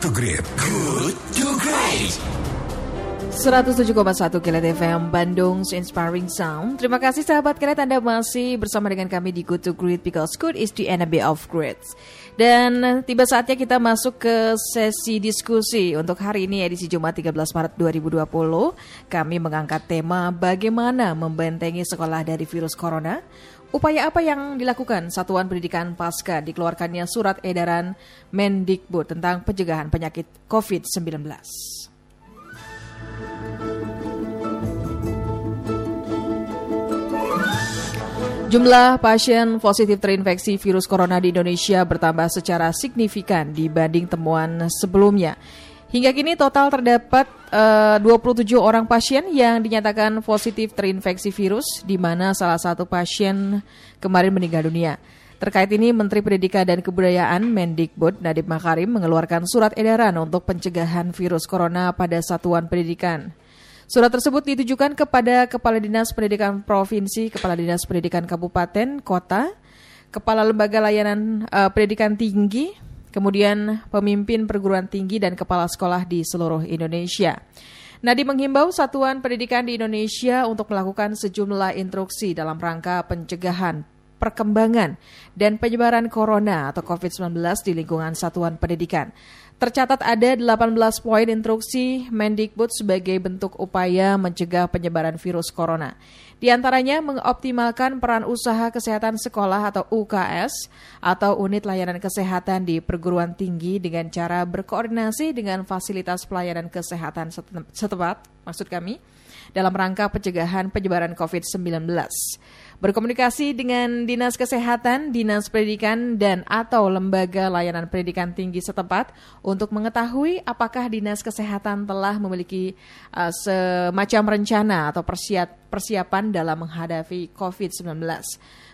to Great. Good to Great. 107,1 Kilat FM Bandung Inspiring Sound Terima kasih sahabat Kilat Anda masih bersama dengan kami di Good to Great Because good is the enemy of great Dan tiba saatnya kita masuk ke sesi diskusi Untuk hari ini edisi Jumat 13 Maret 2020 Kami mengangkat tema bagaimana membentengi sekolah dari virus corona Upaya apa yang dilakukan Satuan Pendidikan Pasca dikeluarkannya surat edaran Mendikbud tentang pencegahan penyakit COVID-19. Jumlah pasien positif terinfeksi virus corona di Indonesia bertambah secara signifikan dibanding temuan sebelumnya. Hingga kini total terdapat eh, 27 orang pasien yang dinyatakan positif terinfeksi virus, di mana salah satu pasien kemarin meninggal dunia. Terkait ini, Menteri Pendidikan dan Kebudayaan Mendikbud Nadiem Makarim mengeluarkan surat edaran untuk pencegahan virus corona pada satuan pendidikan. Surat tersebut ditujukan kepada Kepala Dinas Pendidikan Provinsi, Kepala Dinas Pendidikan Kabupaten, Kota, Kepala Lembaga Layanan uh, Pendidikan Tinggi, kemudian pemimpin perguruan tinggi dan kepala sekolah di seluruh Indonesia. Nadi menghimbau satuan pendidikan di Indonesia untuk melakukan sejumlah instruksi dalam rangka pencegahan perkembangan dan penyebaran corona atau COVID-19 di lingkungan satuan pendidikan. Tercatat ada 18 poin instruksi Mendikbud sebagai bentuk upaya mencegah penyebaran virus corona. Di antaranya mengoptimalkan peran usaha kesehatan sekolah atau UKS atau unit layanan kesehatan di perguruan tinggi dengan cara berkoordinasi dengan fasilitas pelayanan kesehatan setempat, maksud kami, dalam rangka pencegahan penyebaran COVID-19 berkomunikasi dengan Dinas Kesehatan, Dinas Pendidikan, dan atau lembaga layanan pendidikan tinggi setempat untuk mengetahui apakah Dinas Kesehatan telah memiliki uh, semacam rencana atau persiap, persiapan dalam menghadapi COVID-19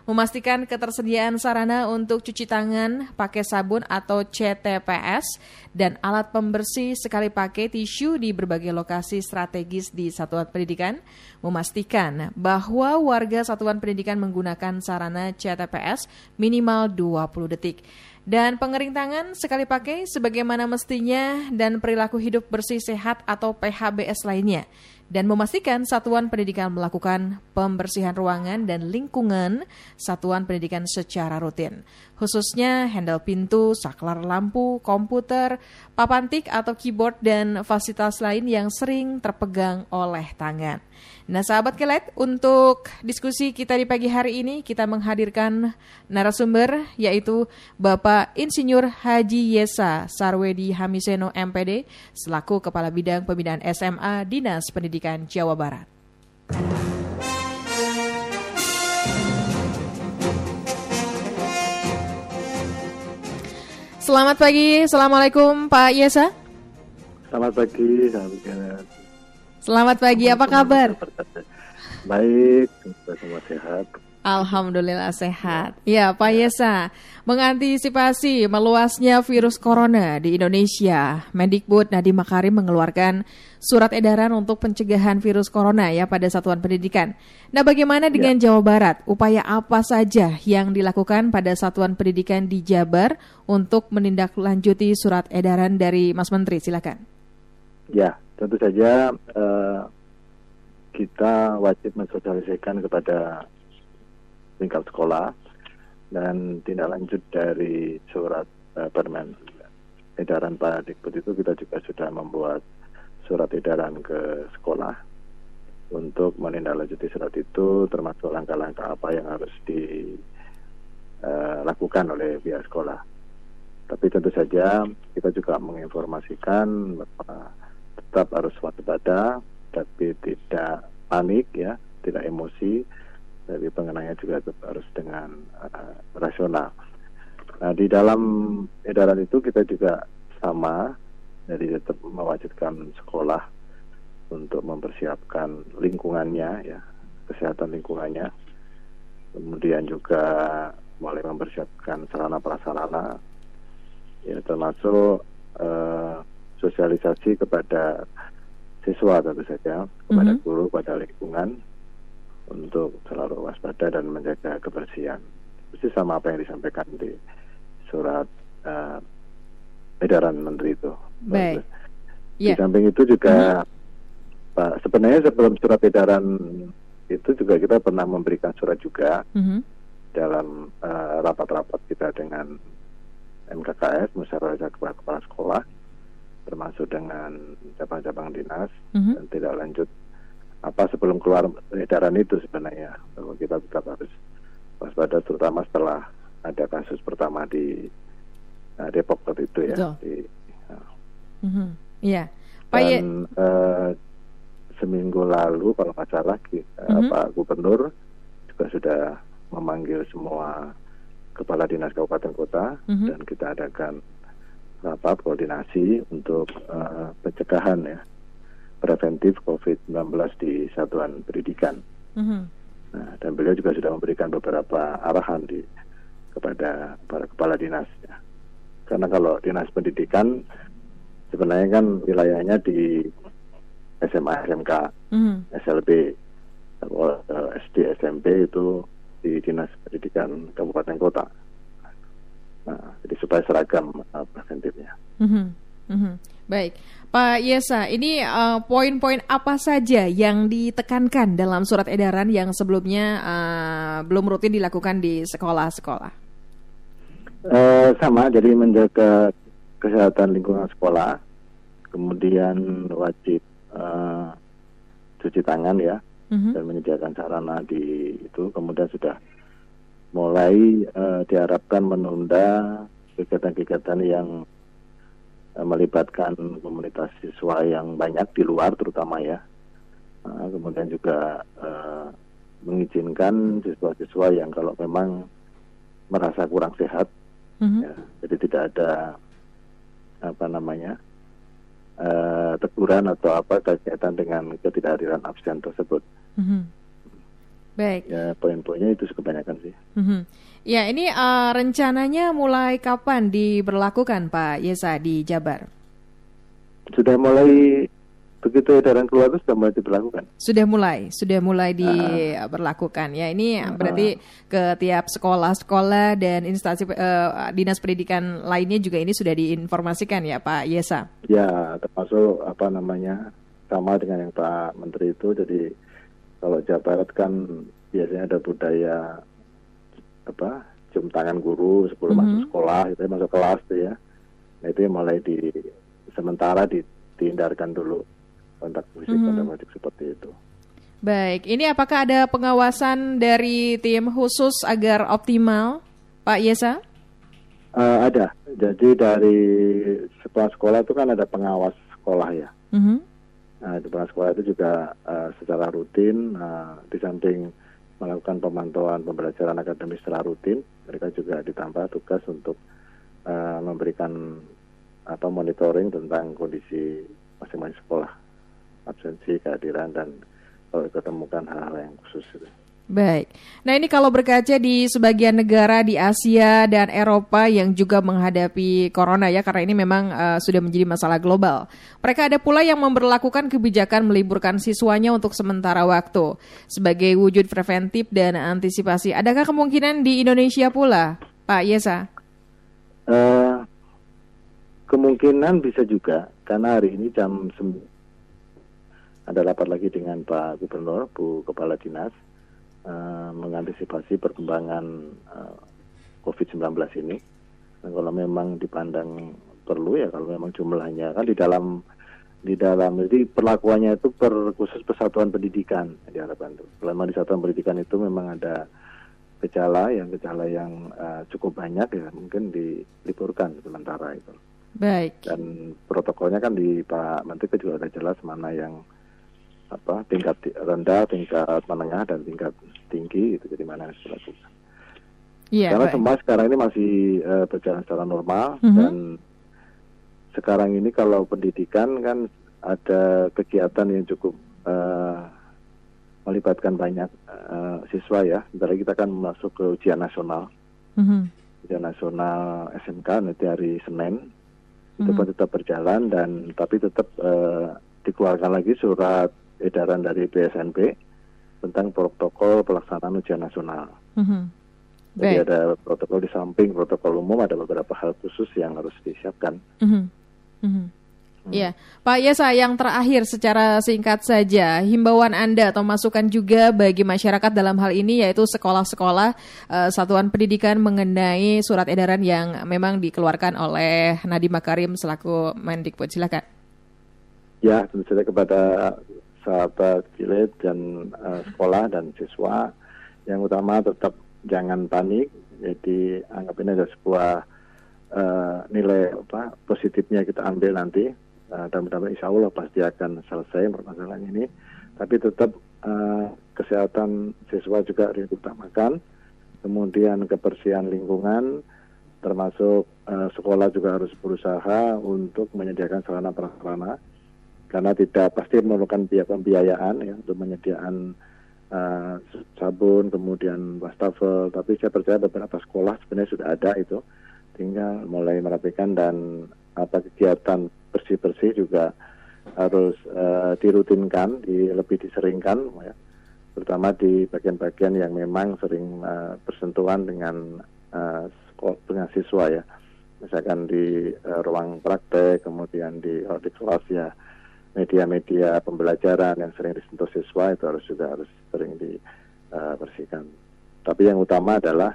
memastikan ketersediaan sarana untuk cuci tangan pakai sabun atau CTPS dan alat pembersih sekali pakai tisu di berbagai lokasi strategis di satuan pendidikan, memastikan bahwa warga satuan pendidikan menggunakan sarana CTPS minimal 20 detik dan pengering tangan sekali pakai sebagaimana mestinya dan perilaku hidup bersih sehat atau PHBS lainnya dan memastikan satuan pendidikan melakukan pembersihan ruangan dan lingkungan satuan pendidikan secara rutin, khususnya handle pintu, saklar lampu, komputer, papan tik atau keyboard dan fasilitas lain yang sering terpegang oleh tangan. Nah, sahabat kelet, untuk diskusi kita di pagi hari ini kita menghadirkan narasumber yaitu Bapak Insinyur Haji Yesa Sarwedi Hamiseno MPD selaku Kepala Bidang Pembinaan SMA Dinas Pendidikan Jawa Barat. Selamat pagi, Assalamualaikum Pak Yesa. Selamat pagi, sahabat Selamat pagi, apa kabar? Baik, semua sehat. Alhamdulillah sehat. Ya, Pak Yesa, mengantisipasi meluasnya virus corona di Indonesia, Mendikbud Nadiem Makarim mengeluarkan surat edaran untuk pencegahan virus corona ya pada satuan pendidikan. Nah, bagaimana dengan ya. Jawa Barat? Upaya apa saja yang dilakukan pada satuan pendidikan di Jabar untuk menindaklanjuti surat edaran dari Mas Menteri? Silakan. Ya, tentu saja uh, kita wajib mensosialisasikan kepada tingkat sekolah dan tindak lanjut dari surat uh, permen edaran Pak Dikbud itu kita juga sudah membuat surat edaran ke sekolah untuk menindaklanjuti surat itu termasuk langkah-langkah apa yang harus dilakukan uh, oleh pihak sekolah. Tapi tentu saja kita juga menginformasikan bahwa tetap harus waspada tapi tidak panik ya tidak emosi dari pengenanya juga tetap harus dengan uh, rasional. Nah di dalam edaran itu kita juga sama jadi tetap mewajibkan sekolah untuk mempersiapkan lingkungannya ya kesehatan lingkungannya. Kemudian juga mulai mempersiapkan sarana prasarana ya termasuk uh, sosialisasi kepada siswa tentu saja kepada mm -hmm. guru pada lingkungan untuk selalu waspada dan menjaga kebersihan. Itu sama apa yang disampaikan di surat uh, edaran menteri itu. Baik. Di Ya. samping itu juga Pak sebenarnya sebelum surat edaran itu juga kita pernah memberikan surat juga Mhm. dalam eh, rapat-rapat kita dengan MKKS musyawarah termasuk dengan cabang-cabang dinas Mhm. dan tidak lanjut apa sebelum keluar edaran itu sebenarnya bahwa kita tetap harus waspada terutama setelah ada kasus pertama di eh, Depok waktu itu ya Betul. di eh, Mhm. Iya. Pak Ye- dan eh, seminggu lalu kalau nggak salah eh, Mhm. Pak Gubernur juga sudah memanggil semua kepala dinas kabupaten kota Mhm. dan kita adakan rapat koordinasi untuk eh, pencegahan ya preventif COVID-19 di satuan pendidikan. Mhm. Nah, dan beliau juga sudah memberikan beberapa arahan di kepada para kepala dinas. ya. Karena kalau dinas pendidikan sebenarnya kan wilayahnya di SMA, SMK, Mhm. SLB, kalau eh, SD, SMP itu di dinas pendidikan kabupaten kota. Nah, jadi supaya seragam eh, preventifnya. Mhm. Mhm. Baik, Pak Yesa, ini eh, poin-poin apa saja yang ditekankan dalam surat edaran yang sebelumnya eh, belum rutin dilakukan di sekolah-sekolah? Eh, sama, jadi menjaga kesehatan lingkungan sekolah, kemudian wajib eh, cuci tangan ya, Mhm. dan menyediakan sarana di itu, kemudian sudah mulai eh, diharapkan menunda kegiatan-kegiatan yang eh, melibatkan komunitas siswa yang banyak di luar terutama ya, Eh, kemudian juga eh, mengizinkan siswa-siswa yang kalau memang merasa kurang sehat Mhm. ya, jadi tidak ada apa namanya eh, teguran atau apa kaitan dengan ketidakhadiran absen tersebut Mhm. Baik. ya poin-poinnya itu kebanyakan sih Mhm. Ya, ini eh, rencananya mulai kapan diberlakukan Pak Yesa di Jabar? sudah mulai begitu edaran keluar itu sudah mulai diberlakukan Sudah mulai, sudah mulai diberlakukan. Ya, ini berarti ke tiap sekolah-sekolah dan instansi eh, dinas pendidikan lainnya juga ini sudah diinformasikan ya Pak Yesa. ya termasuk apa namanya sama dengan yang Pak Menteri itu jadi kalau Jawa Barat kan biasanya ada budaya apa cium tangan guru sebelum Mhm. masuk sekolah itu masuk kelas tuh ya nah itu yang mulai di sementara di, dihindarkan dulu kontak fisik Mhm. kontak fisik seperti itu Baik, ini apakah ada pengawasan dari tim khusus agar optimal Pak Yesa? Eh, ada jadi dari sekolah-sekolah itu kan ada pengawas sekolah ya Mhm. Nah, kepala sekolah itu juga eh, secara rutin, eh, di samping melakukan pemantauan pembelajaran akademis secara rutin, mereka juga ditambah tugas untuk eh, memberikan apa monitoring tentang kondisi masing-masing sekolah, absensi, kehadiran dan kalau ketemukan hal-hal yang khusus itu. Baik. Nah ini kalau berkaca di sebagian negara di Asia dan Eropa yang juga menghadapi corona ya karena ini memang eh, sudah menjadi masalah global. Mereka ada pula yang memperlakukan kebijakan meliburkan siswanya untuk sementara waktu sebagai wujud preventif dan antisipasi. Adakah kemungkinan di Indonesia pula, Pak Yesa? Eh, kemungkinan bisa juga karena hari ini jam 9 ada rapat lagi dengan Pak Gubernur, Bu Kepala Dinas eh, mengantisipasi perkembangan eh, COVID-19 ini. Dan kalau memang dipandang perlu ya kalau memang jumlahnya kan di dalam di dalam jadi perlakuannya itu per khusus persatuan pendidikan diharapkan itu. Kalau memang di satuan pendidikan itu memang ada gejala yang gejala yang eh, cukup banyak ya mungkin diliburkan sementara itu Baik. dan protokolnya kan di Pak Menteri juga ada jelas mana yang apa tingkat ti- rendah, tingkat menengah dan tingkat tinggi itu jadi mana yang harus dilakukan. Iya, Karena baik. semua sekarang ini masih eh, berjalan secara normal Mhm. dan sekarang ini kalau pendidikan kan ada kegiatan yang cukup eh, melibatkan banyak eh, siswa ya. Sebentar lagi kita akan masuk ke ujian nasional. Mhm. ujian nasional SMK nanti hari Senin itu Mhm. pun tetap berjalan dan tapi tetap eh, dikeluarkan lagi surat edaran dari BSNP tentang protokol pelaksanaan ujian nasional. Mhm. Jadi ada protokol di samping protokol umum ada beberapa hal khusus yang harus disiapkan. Mhm. Mhm. Iya, Pak Yesa yang terakhir secara singkat saja, himbauan Anda atau masukan juga bagi masyarakat dalam hal ini yaitu sekolah-sekolah uh, satuan pendidikan mengenai surat edaran yang memang dikeluarkan oleh Nadiem Makarim selaku Mendikbud. Silakan. Ya, tentu saja kepada sahabat Kilet dan uh, sekolah dan siswa yang utama tetap jangan panik. Jadi anggap ini ada sebuah uh, nilai apa positifnya kita ambil nanti uh, dan mudah-mudahan insya Allah pasti akan selesai permasalahan ini. Tapi tetap uh, kesehatan siswa juga diutamakan, kemudian kebersihan lingkungan, termasuk uh, sekolah juga harus berusaha untuk menyediakan sarana prasarana karena tidak pasti memerlukan biaya pembiayaan ya untuk menyediakan uh, sabun kemudian wastafel. Tapi saya percaya beberapa sekolah sebenarnya sudah ada itu. Tinggal mulai merapikan dan apa kegiatan bersih-bersih juga harus uh, dirutinkan, di, lebih diseringkan, ya. terutama di bagian-bagian yang memang sering uh, bersentuhan dengan uh, dengan siswa ya, misalkan di uh, ruang praktek, kemudian di di kelas ya, media-media pembelajaran yang sering disentuh siswa itu harus juga harus sering dibersihkan. Tapi yang utama adalah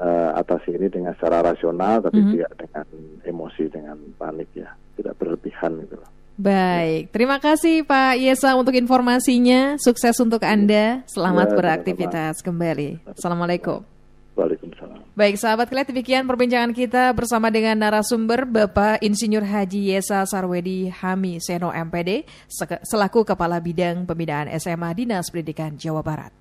uh, atasi ini dengan secara rasional tapi mm -hmm. tidak dengan emosi dengan panik ya tidak berlebihan gitu loh. Baik, terima kasih Pak Yesa untuk informasinya. Sukses untuk Anda. Selamat ya, beraktivitas sama. kembali. Assalamualaikum. Waalaikumsalam. Baik, sahabat kalian demikian perbincangan kita bersama dengan narasumber Bapak Insinyur Haji Yesa Sarwedi Hami Seno MPD selaku Kepala Bidang Pembinaan SMA Dinas Pendidikan Jawa Barat.